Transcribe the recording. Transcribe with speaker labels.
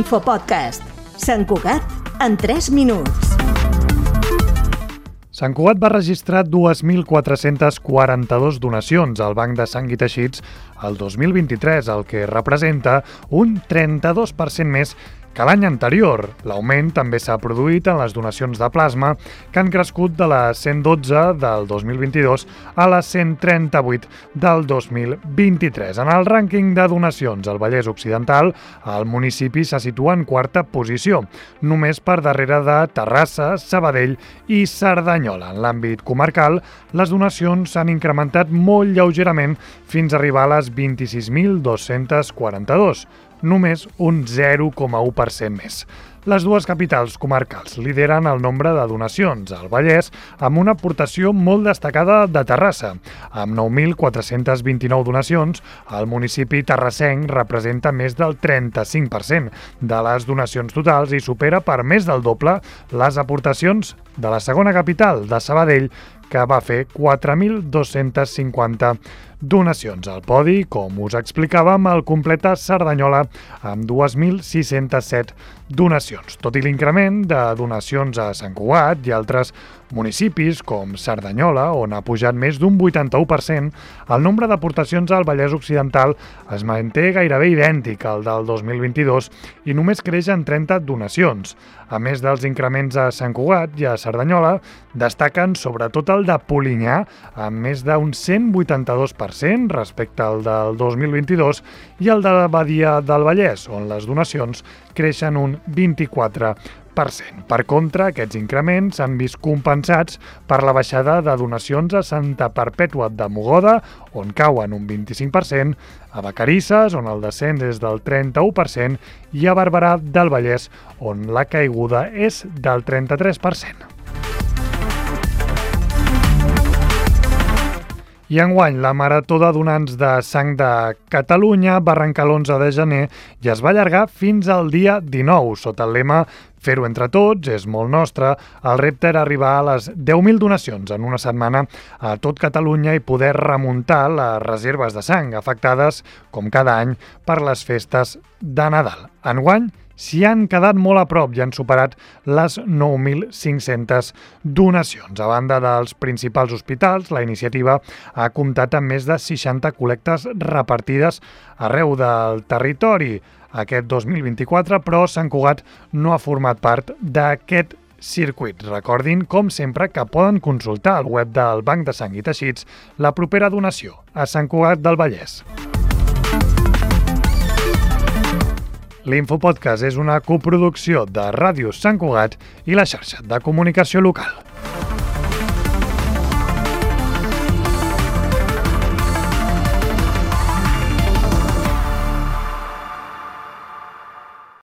Speaker 1: L'infopodcast. Sant Cugat en 3 minuts.
Speaker 2: Sant Cugat va registrar 2.442 donacions al Banc de Sang i Teixits el 2023, el que representa un 32% més que l'any anterior. L'augment també s'ha produït en les donacions de plasma, que han crescut de les 112 del 2022 a les 138 del 2023. En el rànquing de donacions al Vallès Occidental, el municipi se situa en quarta posició, només per darrere de Terrassa, Sabadell i Cerdanyola. En l'àmbit comarcal, les donacions s'han incrementat molt lleugerament fins a arribar a les 26.242 només un 0,1% més. Les dues capitals comarcals lideren el nombre de donacions al Vallès amb una aportació molt destacada de Terrassa. Amb 9.429 donacions, el municipi terrassenc representa més del 35% de les donacions totals i supera per més del doble les aportacions de la segona capital, de Sabadell, que va fer 4.250 donacions. Al podi, com us explicàvem, el completa Cerdanyola amb 2.607 donacions. Tot i l'increment de donacions a Sant Cugat i altres municipis, com Cerdanyola, on ha pujat més d'un 81%, el nombre d'aportacions al Vallès Occidental es manté gairebé idèntic al del 2022 i només creix en 30 donacions. A més dels increments a Sant Cugat i a Cerdanyola, destaquen sobretot el de Polinyà, amb més d'un 182% respecte al del 2022, i el de la Badia del Vallès, on les donacions creixen un 24%. Per contra, aquests increments s'han vist compensats per la baixada de donacions a Santa Perpètua de Mogoda, on cauen un 25%, a Vacarisses, on el descens és del 31%, i a Barberà del Vallès, on la caiguda és del 33%. I enguany, la Marató de Donants de Sang de Catalunya va arrencar l'11 de gener i es va allargar fins al dia 19, sota el lema Fer-ho entre tots és molt nostre. El repte era arribar a les 10.000 donacions en una setmana a tot Catalunya i poder remuntar les reserves de sang afectades, com cada any, per les festes de Nadal. Enguany, s'hi han quedat molt a prop i han superat les 9.500 donacions. A banda dels principals hospitals, la iniciativa ha comptat amb més de 60 col·lectes repartides arreu del territori aquest 2024, però Sant Cugat no ha format part d'aquest circuit. Recordin, com sempre, que poden consultar al web del Banc de Sang i Teixits la propera donació a Sant Cugat del Vallès. L'Infopodcast és una coproducció de Ràdio Sant Cugat i la xarxa de comunicació local.